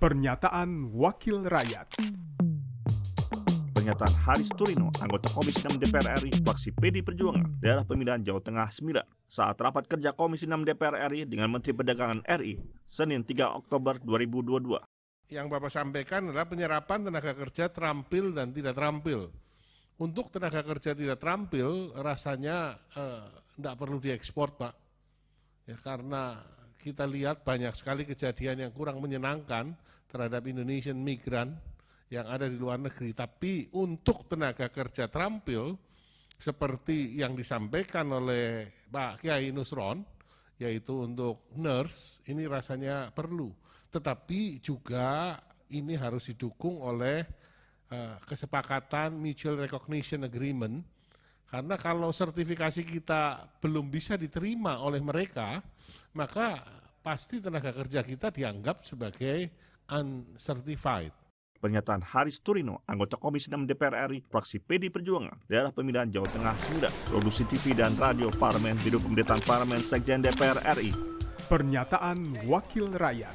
Pernyataan Wakil Rakyat Pernyataan Haris Turino, anggota Komisi 6 DPR RI, fraksi PD Perjuangan, daerah pemilihan Jawa Tengah 9, saat rapat kerja Komisi 6 DPR RI dengan Menteri Perdagangan RI, Senin 3 Oktober 2022. Yang Bapak sampaikan adalah penyerapan tenaga kerja terampil dan tidak terampil. Untuk tenaga kerja tidak terampil, rasanya tidak perlu diekspor, Pak. Ya, karena kita lihat banyak sekali kejadian yang kurang menyenangkan terhadap Indonesian migran yang ada di luar negeri. Tapi untuk tenaga kerja terampil, seperti yang disampaikan oleh Pak Kiai Nusron, yaitu untuk nurse, ini rasanya perlu. Tetapi juga ini harus didukung oleh uh, kesepakatan mutual recognition agreement, karena kalau sertifikasi kita belum bisa diterima oleh mereka, maka pasti tenaga kerja kita dianggap sebagai uncertified. Pernyataan Haris Turino, anggota Komisi 6 DPR RI, fraksi PD Perjuangan, daerah pemilihan Jawa Tengah 9, produksi TV dan radio Parlemen, Bidang Pemerintahan Parlemen, Sekjen DPR RI. Pernyataan Wakil Rakyat